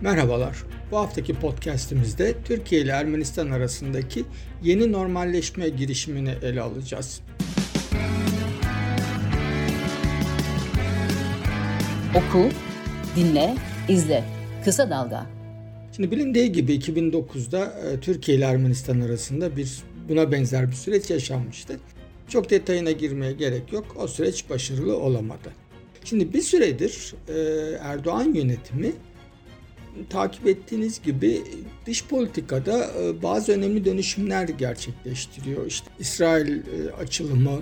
Merhabalar. Bu haftaki podcast'imizde Türkiye ile Ermenistan arasındaki yeni normalleşme girişimini ele alacağız. Oku, dinle, izle. Kısa Dalga. Şimdi bilindiği gibi 2009'da e, Türkiye ile Ermenistan arasında bir buna benzer bir süreç yaşanmıştı. Çok detayına girmeye gerek yok. O süreç başarılı olamadı. Şimdi bir süredir e, Erdoğan yönetimi takip ettiğiniz gibi dış politikada e, bazı önemli dönüşümler gerçekleştiriyor. İşte İsrail açılımı,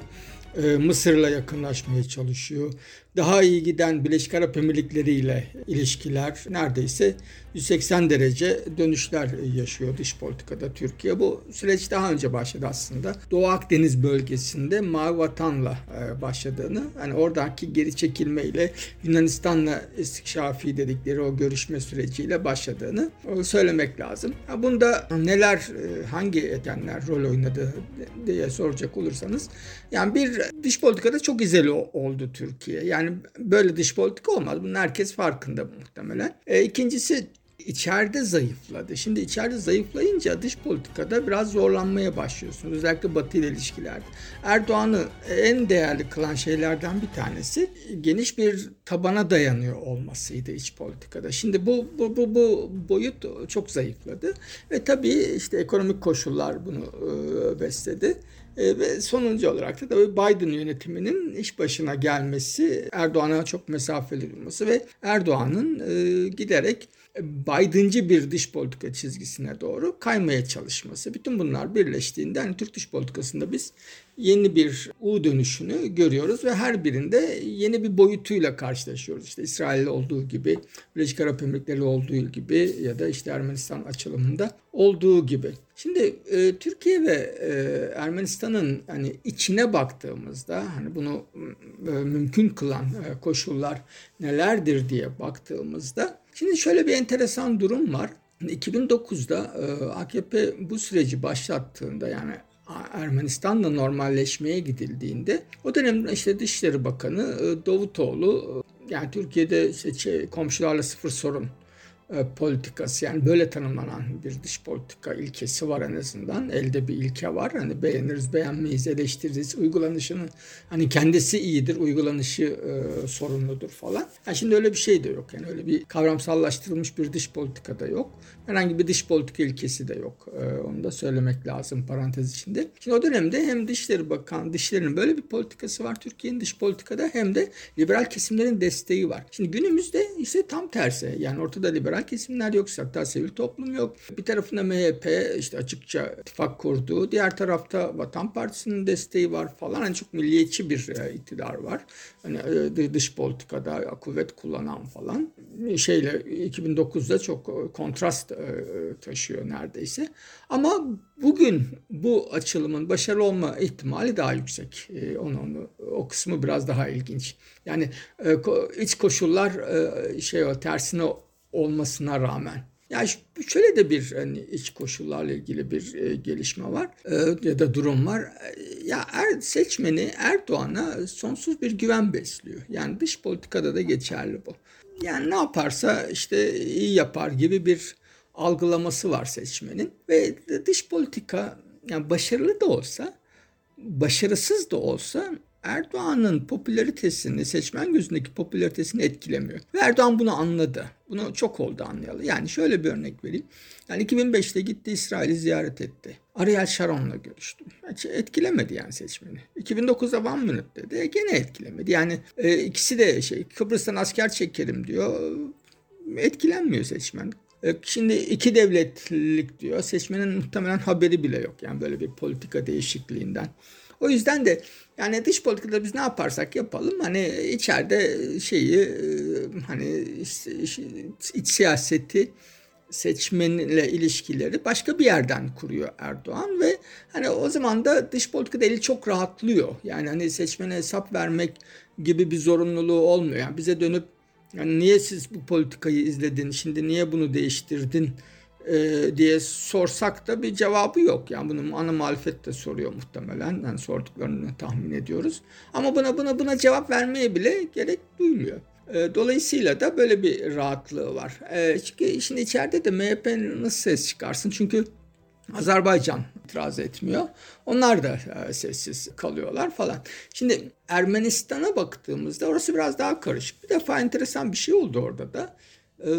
Mısır'la yakınlaşmaya çalışıyor daha iyi giden Birleşik Arap Emirlikleri ile ilişkiler neredeyse 180 derece dönüşler yaşıyor dış politikada Türkiye. Bu süreç daha önce başladı aslında. Doğu Akdeniz bölgesinde Mavi Vatan'la e, başladığını, hani oradaki geri çekilmeyle Yunanistan'la istikşafi dedikleri o görüşme süreciyle başladığını söylemek lazım. Bunda neler, e, hangi edenler rol oynadı diye soracak olursanız, yani bir dış politikada çok izeli oldu Türkiye. Yani yani böyle dış politika olmaz. Bunun herkes farkında muhtemelen. E, ikincisi içeride zayıfladı. Şimdi içeride zayıflayınca dış politikada biraz zorlanmaya başlıyorsunuz. Özellikle Batı ile ilişkilerde. Erdoğan'ı en değerli kılan şeylerden bir tanesi geniş bir tabana dayanıyor olmasıydı iç politikada. Şimdi bu bu bu, bu boyut çok zayıfladı ve tabii işte ekonomik koşullar bunu e, besledi. E, ve sonuncu olarak da tabii Biden yönetiminin iş başına gelmesi, Erdoğan'a çok mesafeli durması ve Erdoğan'ın e, giderek Biden'cı bir dış politika çizgisine doğru kaymaya çalışması. Bütün bunlar birleştiğinde hani Türk dış politikasında biz yeni bir U dönüşünü görüyoruz ve her birinde yeni bir boyutuyla karşılaşıyoruz. İşte İsrail'de olduğu gibi, Birleşik Arap Emirlikleri olduğu gibi ya da işte Ermenistan açılımında olduğu gibi. Şimdi e, Türkiye ve e, Ermenistan'ın hani içine baktığımızda hani bunu e, mümkün kılan e, koşullar nelerdir diye baktığımızda şimdi şöyle bir enteresan durum var. 2009'da e, AKP bu süreci başlattığında yani Ermenistan'la normalleşmeye gidildiğinde o dönemde işte Dışişleri Bakanı e, Davutoğlu e, yani Türkiye'de işte komşularla sıfır sorun politikası yani böyle tanımlanan bir dış politika ilkesi var en azından. Elde bir ilke var. Hani beğeniriz, beğenmeyiz, eleştiririz. Uygulanışının hani kendisi iyidir, uygulanışı e, sorunludur falan. Yani şimdi öyle bir şey de yok. Yani öyle bir kavramsallaştırılmış bir dış politika da yok. Herhangi bir dış politika ilkesi de yok. E, onu da söylemek lazım parantez içinde. Şimdi o dönemde hem Dışişleri Bakan, Dışişleri'nin böyle bir politikası var Türkiye'nin dış politikada hem de liberal kesimlerin desteği var. Şimdi günümüzde ise tam tersi. Yani ortada liberal kesimler yok. Hatta sivil toplum yok. Bir tarafında MHP işte açıkça ittifak kurduğu. Diğer tarafta Vatan Partisi'nin desteği var falan. Hani çok milliyetçi bir e, iktidar var. Hani e, dış politikada kuvvet kullanan falan. Şeyle 2009'da çok e, kontrast taşıyor neredeyse. Ama bugün bu açılımın başarılı olma ihtimali daha yüksek. Onu, onu o kısmı biraz daha ilginç. Yani iç koşullar şey o tersine olmasına rağmen. Yani şöyle de bir hani iç koşullarla ilgili bir e, gelişme var e, ya da durum var. E, ya er, seçmeni Erdoğan'a sonsuz bir güven besliyor. Yani dış politikada da geçerli bu. Yani ne yaparsa işte iyi yapar gibi bir algılaması var seçmenin ve dış politika yani başarılı da olsa başarısız da olsa Erdoğan'ın popülaritesini, seçmen gözündeki popülaritesini etkilemiyor. Ve Erdoğan bunu anladı. Bunu çok oldu anlayalı. Yani şöyle bir örnek vereyim. Yani 2005'te gitti İsrail'i ziyaret etti. Ariel Sharon'la görüştü. Hiç etkilemedi yani seçmeni. 2009'da One Minute dedi. E, gene etkilemedi. Yani e, ikisi de şey Kıbrıs'tan asker çekerim diyor. Etkilenmiyor seçmen. E, şimdi iki devletlik diyor. Seçmenin muhtemelen haberi bile yok. Yani böyle bir politika değişikliğinden. O yüzden de yani dış politikada biz ne yaparsak yapalım hani içeride şeyi e, hani iç siyaseti seçmenle ilişkileri başka bir yerden kuruyor Erdoğan ve hani o zaman da dış politikada eli çok rahatlıyor. Yani hani seçmene hesap vermek gibi bir zorunluluğu olmuyor. Yani bize dönüp yani niye siz bu politikayı izledin, şimdi niye bunu değiştirdin e, diye sorsak da bir cevabı yok. Yani bunu ana muhalefet de soruyor muhtemelen. Yani sorduklarını tahmin ediyoruz. Ama buna buna buna cevap vermeye bile gerek duymuyor. E, dolayısıyla da böyle bir rahatlığı var. E, çünkü şimdi içeride de MHP nasıl ses çıkarsın? Çünkü Azerbaycan itiraz etmiyor. Onlar da e, sessiz kalıyorlar falan. Şimdi Ermenistan'a baktığımızda orası biraz daha karışık. Bir defa enteresan bir şey oldu orada da.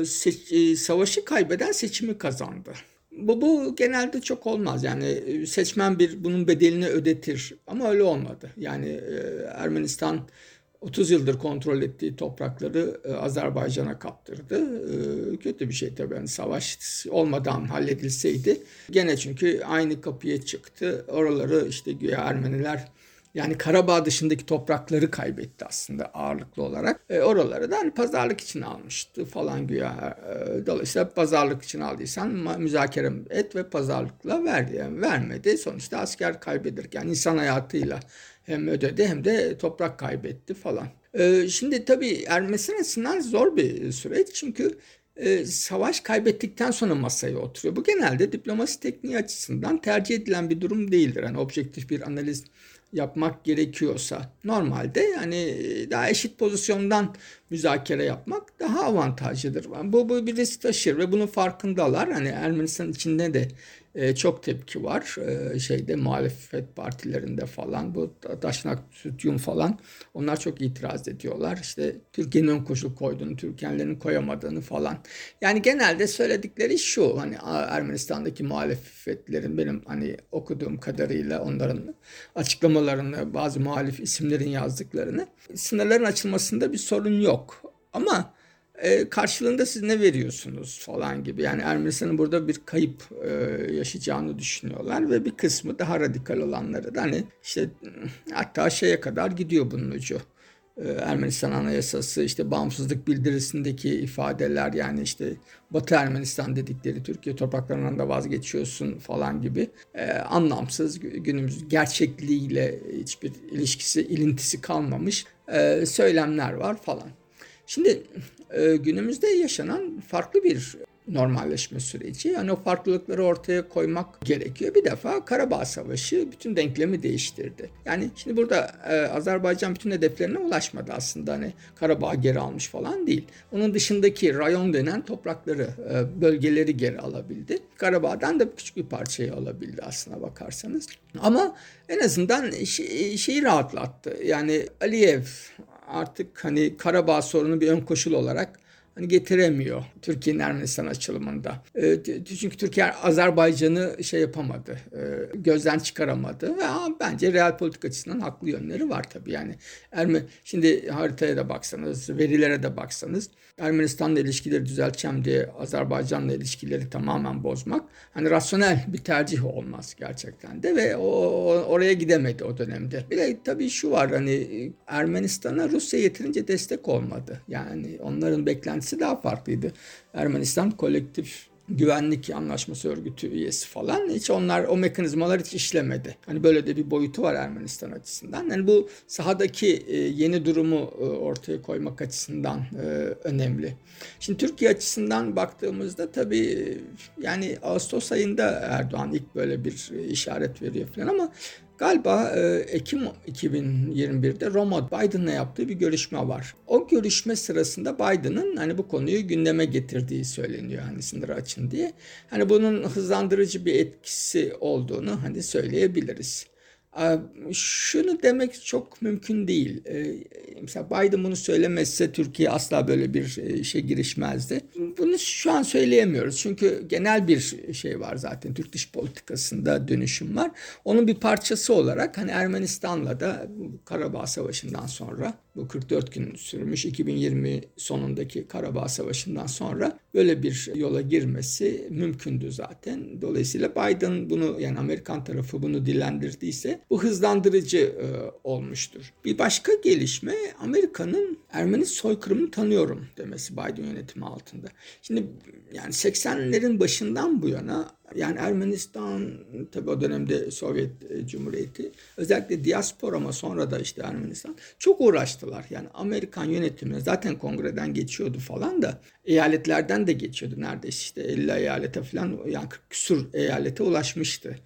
Seç, savaşı kaybeden seçimi kazandı. Bu, bu genelde çok olmaz. Yani seçmen bir bunun bedelini ödetir. Ama öyle olmadı. Yani Ermenistan 30 yıldır kontrol ettiği toprakları e, Azerbaycan'a kaptırdı. E, kötü bir şey tabii. Yani savaş olmadan halledilseydi. Gene çünkü aynı kapıya çıktı. Oraları işte güya Ermeniler yani Karabağ dışındaki toprakları kaybetti aslında ağırlıklı olarak. E, oraları da hani pazarlık için almıştı falan güya. E, dolayısıyla pazarlık için aldıysan müzakere et ve pazarlıkla ver yani vermedi. Sonuçta asker kaybederken insan hayatıyla hem ödedi hem de toprak kaybetti falan. E, şimdi tabii Ermenistan açısından zor bir süreç çünkü e, savaş kaybettikten sonra masaya oturuyor. Bu genelde diplomasi tekniği açısından tercih edilen bir durum değildir. Yani objektif bir analiz yapmak gerekiyorsa normalde yani daha eşit pozisyondan müzakere yapmak daha avantajlıdır. Bu, bu bir risk taşır ve bunun farkındalar. Hani Ermenistan içinde de e, çok tepki var. E, şeyde muhalefet partilerinde falan bu Daşnak Sütyum falan onlar çok itiraz ediyorlar. İşte Türkiye'nin ön koşul koyduğunu, Türkiye'nin koyamadığını falan. Yani genelde söyledikleri şu hani Ermenistan'daki muhalefetlerin benim hani okuduğum kadarıyla onların açıklamalarını, bazı muhalif isimlerin yazdıklarını sınırların açılmasında bir sorun yok. Ama e, karşılığında siz ne veriyorsunuz falan gibi. Yani Ermenistan'ın burada bir kayıp e, yaşayacağını düşünüyorlar ve bir kısmı daha radikal olanları da hani işte hatta şeye kadar gidiyor bunun ucu. E, Ermenistan Anayasası işte bağımsızlık bildirisindeki ifadeler yani işte Batı Ermenistan dedikleri Türkiye topraklarından da vazgeçiyorsun falan gibi e, anlamsız günümüz gerçekliğiyle hiçbir ilişkisi ilintisi kalmamış e, söylemler var falan. Şimdi e, günümüzde yaşanan farklı bir normalleşme süreci. Yani o farklılıkları ortaya koymak gerekiyor. Bir defa Karabağ Savaşı bütün denklemi değiştirdi. Yani şimdi burada e, Azerbaycan bütün hedeflerine ulaşmadı aslında. Hani Karabağ geri almış falan değil. Onun dışındaki rayon denen toprakları, e, bölgeleri geri alabildi. Karabağ'dan da küçük bir parçayı alabildi aslına bakarsanız. Ama en azından şey, şeyi rahatlattı. Yani Aliyev artık hani Karabağ sorunu bir ön koşul olarak hani getiremiyor Türkiye'nin Ermenistan açılımında. E, çünkü Türkiye Azerbaycan'ı şey yapamadı, e, gözden çıkaramadı ve bence real politik açısından haklı yönleri var tabii yani. Erme şimdi haritaya da baksanız, verilere de baksanız Ermenistan'la ilişkileri düzelteceğim diye Azerbaycan'la ilişkileri tamamen bozmak hani rasyonel bir tercih olmaz gerçekten de ve o oraya gidemedi o dönemde. Bir de tabii şu var hani Ermenistan'a Rusya yeterince destek olmadı. Yani onların beklentisi daha farklıydı. Ermenistan kolektif güvenlik anlaşması örgütü üyesi falan hiç onlar o mekanizmalar hiç işlemedi. Hani böyle de bir boyutu var Ermenistan açısından. Yani bu sahadaki e, yeni durumu e, ortaya koymak açısından e, önemli. Şimdi Türkiye açısından baktığımızda tabii yani Ağustos ayında Erdoğan ilk böyle bir işaret veriyor falan ama Galiba e, Ekim 2021'de Roma Biden'la yaptığı bir görüşme var. O görüşme sırasında Biden'ın hani bu konuyu gündeme getirdiği söyleniyor hani sınırı açın diye. Hani bunun hızlandırıcı bir etkisi olduğunu hani söyleyebiliriz. Şunu demek çok mümkün değil. Mesela Biden bunu söylemezse Türkiye asla böyle bir şey girişmezdi. Bunu şu an söyleyemiyoruz. Çünkü genel bir şey var zaten. Türk dış politikasında dönüşüm var. Onun bir parçası olarak hani Ermenistan'la da Karabağ Savaşı'ndan sonra bu 44 gün sürmüş 2020 sonundaki Karabağ Savaşı'ndan sonra böyle bir yola girmesi mümkündü zaten. Dolayısıyla Biden bunu yani Amerikan tarafı bunu dillendirdiyse bu hızlandırıcı e, olmuştur. Bir başka gelişme Amerika'nın Ermeni soykırımını tanıyorum demesi Biden yönetimi altında. Şimdi yani 80'lerin başından bu yana yani Ermenistan tabi o dönemde Sovyet e, Cumhuriyeti özellikle diaspora ama sonra da işte Ermenistan çok uğraştılar. Yani Amerikan yönetimi zaten kongreden geçiyordu falan da eyaletlerden de geçiyordu neredeyse işte 50 eyalete falan yani 40 küsur eyalete ulaşmıştı.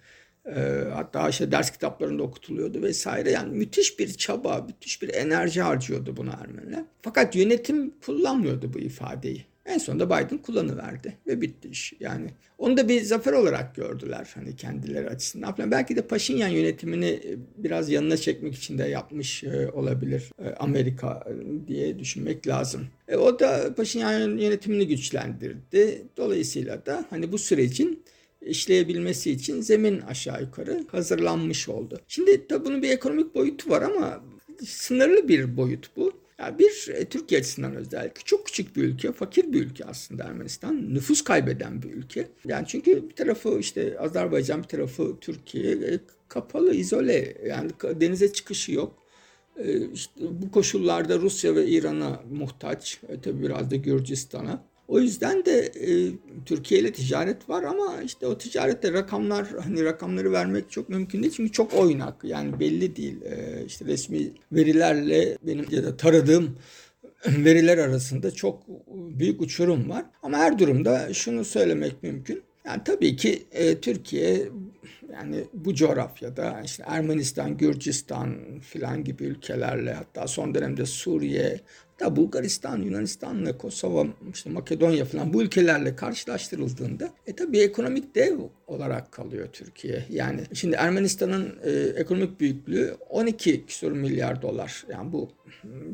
E, hatta işte ders kitaplarında okutuluyordu vesaire. Yani müthiş bir çaba, müthiş bir enerji harcıyordu buna Ermeniler. Fakat yönetim kullanmıyordu bu ifadeyi. En sonunda Biden kullanıverdi ve bitti iş. Yani onu da bir zafer olarak gördüler hani kendileri açısından falan. Belki de Paşinyan yönetimini e, biraz yanına çekmek için de yapmış e, olabilir e, Amerika diye düşünmek lazım. E, o da Paşinyan yönetimini güçlendirdi. Dolayısıyla da hani bu sürecin işleyebilmesi için zemin aşağı yukarı hazırlanmış oldu. Şimdi tabii bunun bir ekonomik boyutu var ama sınırlı bir boyut bu. Ya bir e, Türkiye açısından özellikle çok küçük bir ülke, fakir bir ülke aslında Ermenistan. Nüfus kaybeden bir ülke. Yani çünkü bir tarafı işte Azerbaycan, bir tarafı Türkiye e, kapalı, izole. Yani denize çıkışı yok. E, işte bu koşullarda Rusya ve İran'a muhtaç. E, tabii biraz da Gürcistan'a. O yüzden de e, Türkiye ile ticaret var ama işte o ticarette rakamlar hani rakamları vermek çok mümkün değil çünkü çok oynak yani belli değil. E, işte resmi verilerle benim ya da taradığım veriler arasında çok büyük uçurum var. Ama her durumda şunu söylemek mümkün. Yani tabii ki e, Türkiye yani bu coğrafyada işte Ermenistan, Gürcistan filan gibi ülkelerle hatta son dönemde Suriye, da Bulgaristan, Yunanistan'la Kosova, işte Makedonya falan bu ülkelerle karşılaştırıldığında e tabii ekonomik dev olarak kalıyor Türkiye. Yani şimdi Ermenistan'ın e, ekonomik büyüklüğü 12 küsur milyar dolar. Yani bu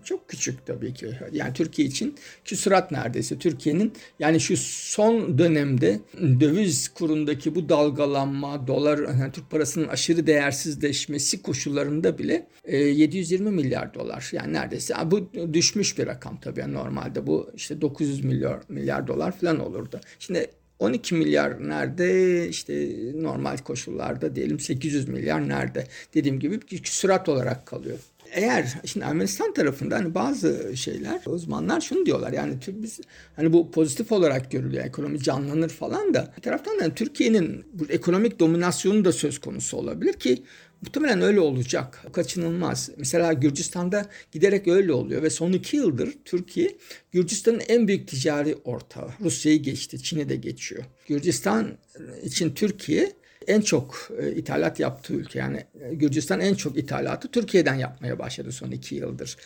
çok küçük tabii ki. Yani Türkiye için küsurat neredeyse. Türkiye'nin yani şu son dönemde döviz kurundaki bu dalgalanma, dolar, yani Türk parasının aşırı değersizleşmesi koşullarında bile e, 720 milyar dolar. Yani neredeyse yani bu düşmüş bir rakam tabii. Normalde bu işte 900 milyar milyar dolar falan olurdu. Şimdi 12 milyar nerede işte normal koşullarda diyelim 800 milyar nerede dediğim gibi bir küsurat olarak kalıyor. Eğer şimdi Ermenistan tarafında hani bazı şeyler uzmanlar şunu diyorlar yani biz hani bu pozitif olarak görülüyor ekonomi canlanır falan da bir taraftan da yani Türkiye'nin bu ekonomik dominasyonu da söz konusu olabilir ki Muhtemelen öyle olacak. Kaçınılmaz. Mesela Gürcistan'da giderek öyle oluyor ve son iki yıldır Türkiye Gürcistan'ın en büyük ticari ortağı. Rusya'yı geçti, Çin'i de geçiyor. Gürcistan için Türkiye en çok e, ithalat yaptığı ülke. Yani e, Gürcistan en çok ithalatı Türkiye'den yapmaya başladı son iki yıldır.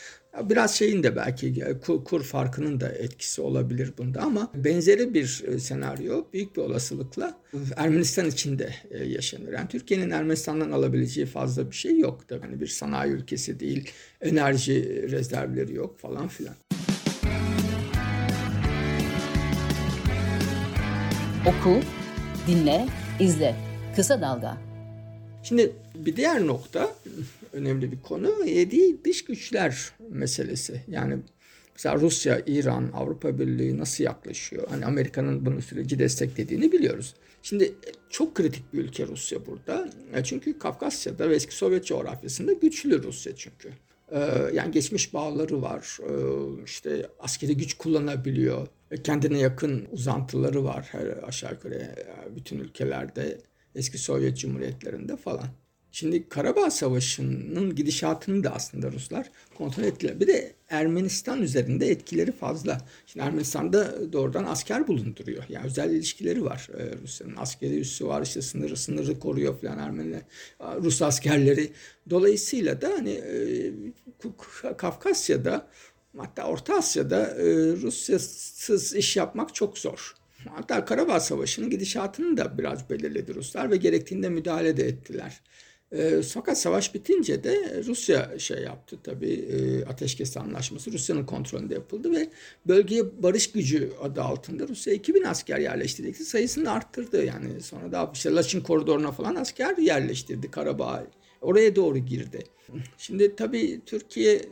Biraz şeyin de belki e, kur, kur farkının da etkisi olabilir bunda ama benzeri bir senaryo büyük bir olasılıkla Ermenistan için de yaşanır. Yani Türkiye'nin Ermenistan'dan alabileceği fazla bir şey yok. Tabii yani bir sanayi ülkesi değil, enerji rezervleri yok falan filan. Oku, dinle, izle. Kısa Dalga. Şimdi bir diğer nokta önemli bir konu yedi dış güçler meselesi. Yani mesela Rusya, İran, Avrupa Birliği nasıl yaklaşıyor? Hani Amerika'nın bunu süreci desteklediğini biliyoruz. Şimdi çok kritik bir ülke Rusya burada. E, çünkü Kafkasya'da ve eski Sovyet coğrafyasında güçlü Rusya çünkü. E, yani geçmiş bağları var. E, işte askeri güç kullanabiliyor. Kendine yakın uzantıları var her aşağı yukarı bütün ülkelerde eski Sovyet Cumhuriyetlerinde falan. Şimdi Karabağ Savaşı'nın gidişatını da aslında Ruslar kontrol ettiler. Bir de Ermenistan üzerinde etkileri fazla. Şimdi Ermenistan'da doğrudan asker bulunduruyor. Yani özel ilişkileri var e, Rusya'nın. Askeri üssü var işte sınırı sınırı koruyor falan Ermeniler. Rus askerleri. Dolayısıyla da hani e, Kafkasya'da hatta Orta Asya'da e, Rusyasız iş yapmak çok zor. Hatta Karabağ Savaşı'nın gidişatını da biraz belirledi Ruslar ve gerektiğinde müdahale de ettiler. E, fakat savaş bitince de Rusya şey yaptı tabii e, ateşkes anlaşması Rusya'nın kontrolünde yapıldı ve bölgeye barış gücü adı altında Rusya 2000 asker yerleştirdi. Sayısını arttırdı yani sonra da işte Laçin koridoruna falan asker yerleştirdi Karabağ oraya doğru girdi. Şimdi tabii Türkiye e,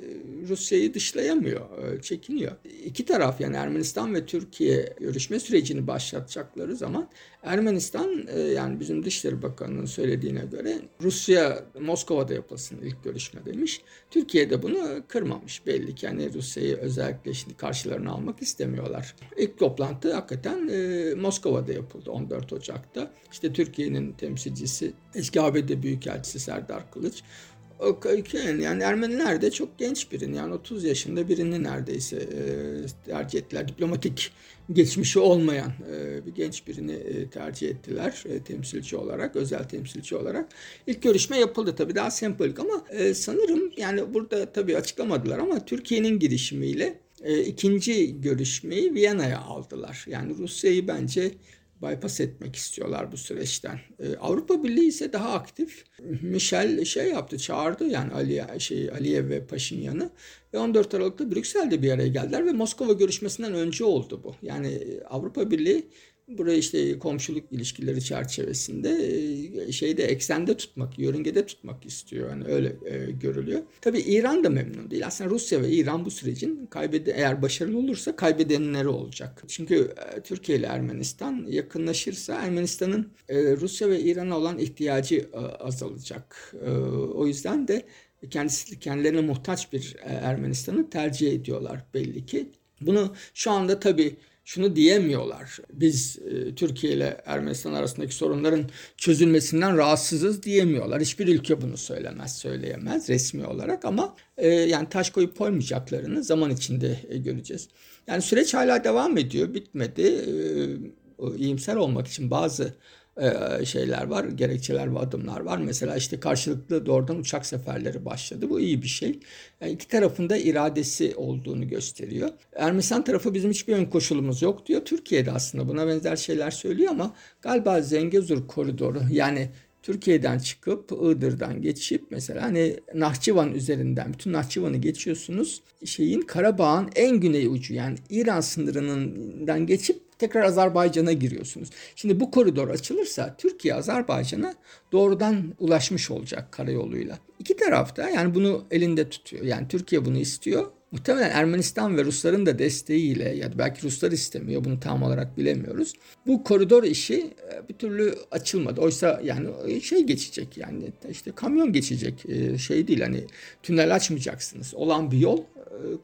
Rusya'yı dışlayamıyor, e, çekiniyor. İki taraf yani Ermenistan ve Türkiye görüşme sürecini başlatacakları zaman Ermenistan e, yani bizim Dışişleri Bakanı'nın söylediğine göre Rusya Moskova'da yapılsın ilk görüşme demiş. Türkiye de bunu kırmamış. Belli ki yani Rusya'yı özellikle şimdi karşılarına almak istemiyorlar. İlk toplantı hakikaten Moskova'da yapıldı 14 Ocak'ta. İşte Türkiye'nin temsilcisi eski ABD Büyükelçisi Serdar Kılıç yani Ermeniler de çok genç birini yani 30 yaşında birini neredeyse e, tercih ettiler. Diplomatik geçmişi olmayan e, bir genç birini e, tercih ettiler temsilci olarak, özel temsilci olarak. İlk görüşme yapıldı tabii daha sembolik ama sanırım yani burada tabii açıklamadılar ama Türkiye'nin girişimiyle ikinci görüşmeyi Viyana'ya aldılar. Yani Rusya'yı bence bypass etmek istiyorlar bu süreçten. Ee, Avrupa Birliği ise daha aktif. Michel şey yaptı, çağırdı yani Ali şey Aliyev ve Paşinyan'ı ve 14 Aralık'ta Brüksel'de bir araya geldiler ve Moskova görüşmesinden önce oldu bu. Yani Avrupa Birliği Burayı işte komşuluk ilişkileri çerçevesinde e, şeyde eksende tutmak, yörüngede tutmak istiyor. Yani öyle e, görülüyor. Tabii İran da memnun değil. Aslında Rusya ve İran bu sürecin kaybede eğer başarılı olursa kaybedenleri olacak. Çünkü e, Türkiye ile Ermenistan yakınlaşırsa Ermenistan'ın e, Rusya ve İran'a olan ihtiyacı e, azalacak. E, o yüzden de kendisi kendilerine muhtaç bir e, Ermenistan'ı tercih ediyorlar belli ki. Bunu şu anda tabii şunu diyemiyorlar. Biz e, Türkiye ile Ermenistan arasındaki sorunların çözülmesinden rahatsızız diyemiyorlar. Hiçbir ülke bunu söylemez, söyleyemez resmi olarak ama e, yani taş koyup koymayacaklarını zaman içinde e, göreceğiz. Yani süreç hala devam ediyor, bitmedi. E, iyimser olmak için bazı şeyler var, gerekçeler ve adımlar var. Mesela işte karşılıklı doğrudan uçak seferleri başladı. Bu iyi bir şey. Yani iki tarafın da iradesi olduğunu gösteriyor. Ermenistan tarafı bizim hiçbir ön koşulumuz yok diyor. Türkiye'de aslında buna benzer şeyler söylüyor ama galiba Zengezur koridoru yani Türkiye'den çıkıp Iğdır'dan geçip mesela hani Nahçıvan üzerinden bütün Nahçıvan'ı geçiyorsunuz. Şeyin Karabağ'ın en güney ucu yani İran sınırından geçip tekrar Azerbaycan'a giriyorsunuz. Şimdi bu koridor açılırsa Türkiye Azerbaycan'a doğrudan ulaşmış olacak karayoluyla. İki tarafta yani bunu elinde tutuyor. Yani Türkiye bunu istiyor. Muhtemelen Ermenistan ve Rusların da desteğiyle ya da belki Ruslar istemiyor bunu tam olarak bilemiyoruz. Bu koridor işi e, bir türlü açılmadı. Oysa yani şey geçecek yani işte kamyon geçecek e, şey değil hani tünel açmayacaksınız. Olan bir yol e,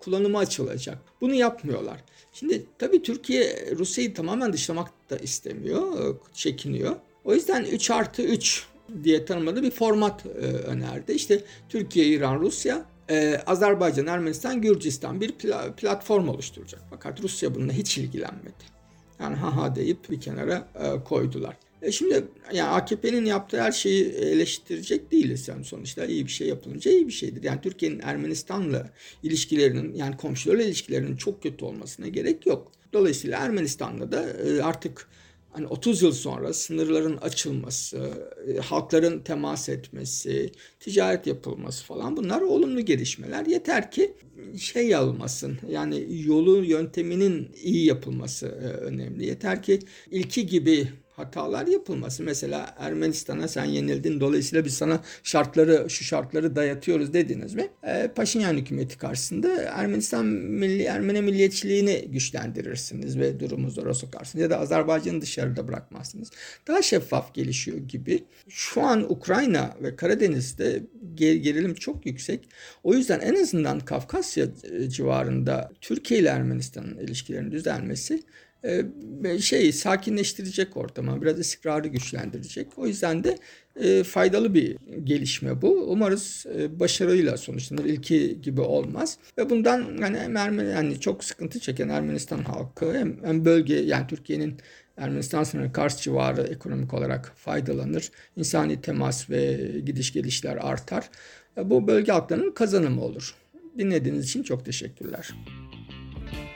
kullanıma açılacak. Bunu yapmıyorlar. Şimdi tabii Türkiye Rusya'yı tamamen dışlamak da istemiyor, çekiniyor. O yüzden 3 artı 3 diye tanımladığı bir format önerdi. İşte Türkiye, İran, Rusya ee, Azerbaycan, Ermenistan, Gürcistan bir pla- platform oluşturacak. Fakat Rusya bununla hiç ilgilenmedi. Yani ha ha deyip bir kenara e, koydular. E şimdi yani AKP'nin yaptığı her şeyi eleştirecek değiliz yani sonuçta iyi bir şey yapılınca iyi bir şeydir. Yani Türkiye'nin Ermenistan'la ilişkilerinin yani komşularla ilişkilerinin çok kötü olmasına gerek yok. Dolayısıyla Ermenistan'la da e, artık hani 30 yıl sonra sınırların açılması, e, halkların temas etmesi, ticaret yapılması falan bunlar olumlu gelişmeler. Yeter ki şey almasın yani yolu yönteminin iyi yapılması e, önemli. Yeter ki ilki gibi hatalar yapılması. Mesela Ermenistan'a sen yenildin dolayısıyla biz sana şartları şu şartları dayatıyoruz dediniz mi? E, Paşinyan hükümeti karşısında Ermenistan milli Ermeni milliyetçiliğini güçlendirirsiniz ve durumu zora sokarsınız ya da Azerbaycan'ı dışarıda bırakmazsınız. Daha şeffaf gelişiyor gibi. Şu an Ukrayna ve Karadeniz'de gerilim çok yüksek. O yüzden en azından Kafkasya civarında Türkiye ile Ermenistan'ın ilişkilerinin düzelmesi şey sakinleştirecek ortamı, biraz istikrarı güçlendirecek. O yüzden de e, faydalı bir gelişme bu. Umarız e, başarıyla sonuçlanır. İlki gibi olmaz. Ve bundan hani hem Ermeni, yani çok sıkıntı çeken Ermenistan halkı hem, hem bölge yani Türkiye'nin Ermenistan sınırı Kars civarı ekonomik olarak faydalanır. İnsani temas ve gidiş gelişler artar. Bu bölge halklarının kazanımı olur. Dinlediğiniz için çok teşekkürler.